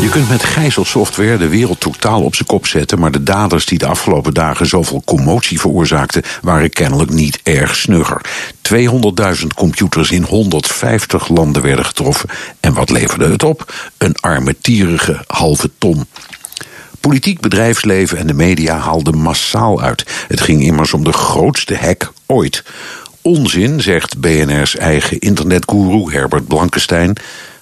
Je kunt met gijzelsoftware de wereld totaal op zijn kop zetten, maar de daders die de afgelopen dagen zoveel commotie veroorzaakten, waren kennelijk niet erg snugger. 200.000 computers in 150 landen werden getroffen. En wat leverde het op? Een armetierige halve ton. Politiek, bedrijfsleven en de media haalden massaal uit. Het ging immers om de grootste hack ooit. Onzin, zegt BNR's eigen internetguru Herbert Blankenstein.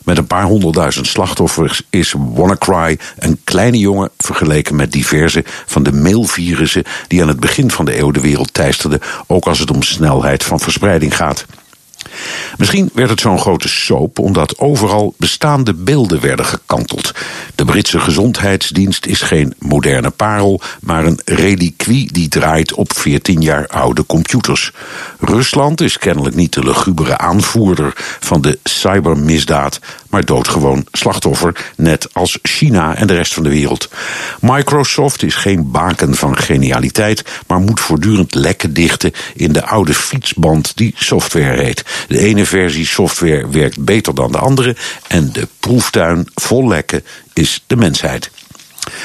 Met een paar honderdduizend slachtoffers is WannaCry een kleine jongen vergeleken met diverse van de mailvirussen die aan het begin van de eeuw de wereld teisterden, ook als het om snelheid van verspreiding gaat. Misschien werd het zo'n grote soap omdat overal bestaande beelden werden gekanteld. De Britse gezondheidsdienst is geen moderne parel, maar een reliquie die draait op 14 jaar oude computers. Rusland is kennelijk niet de lugubere aanvoerder van de cybermisdaad, maar doodgewoon slachtoffer, net als China en de rest van de wereld. Microsoft is geen baken van genialiteit, maar moet voortdurend lekken dichten in de oude fietsband die software heet. De ene versie software werkt beter dan de andere en de proeftuin vol lekken is de mensheid.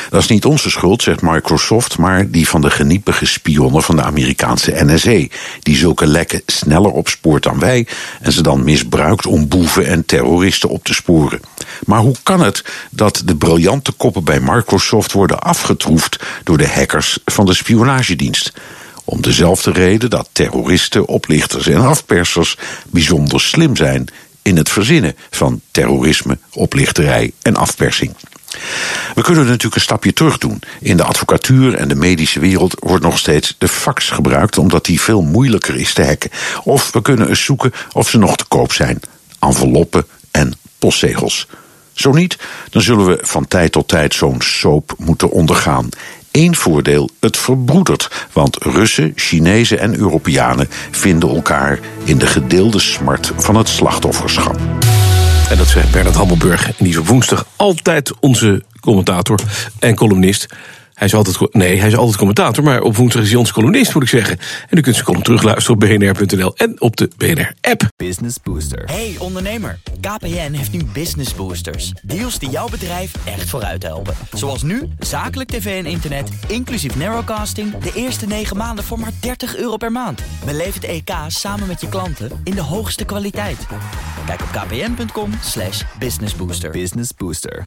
Dat is niet onze schuld, zegt Microsoft, maar die van de geniepige spionnen van de Amerikaanse NSA, die zulke lekken sneller opspoort dan wij en ze dan misbruikt om boeven en terroristen op te sporen. Maar hoe kan het dat de briljante koppen bij Microsoft worden afgetroefd door de hackers van de spionagedienst? Om dezelfde reden dat terroristen, oplichters en afpersers bijzonder slim zijn in het verzinnen van terrorisme, oplichterij en afpersing. We kunnen natuurlijk een stapje terug doen. In de advocatuur en de medische wereld wordt nog steeds de fax gebruikt, omdat die veel moeilijker is te hacken. Of we kunnen eens zoeken of ze nog te koop zijn: enveloppen en postzegels. Zo niet, dan zullen we van tijd tot tijd zo'n soap moeten ondergaan. Eén voordeel, het verbroedert, want Russen, Chinezen en Europeanen vinden elkaar in de gedeelde smart van het slachtofferschap. En dat zegt Bernard Hammelburg. En die is op woensdag altijd onze commentator en columnist. Hij is altijd, nee, hij is altijd commentator, maar op woensdag is hij onze columnist, moet ik zeggen. En u kunt zijn column terugluisteren op bnr.nl en op de BNR-app. Business Booster. Hey ondernemer, KPN heeft nu Business Boosters. Deals die jouw bedrijf echt vooruit helpen. Zoals nu, zakelijk tv en internet, inclusief narrowcasting... de eerste 9 maanden voor maar 30 euro per maand. Beleef het EK samen met je klanten in de hoogste kwaliteit. Kijk op kpn.com slash businessbooster. Business Booster.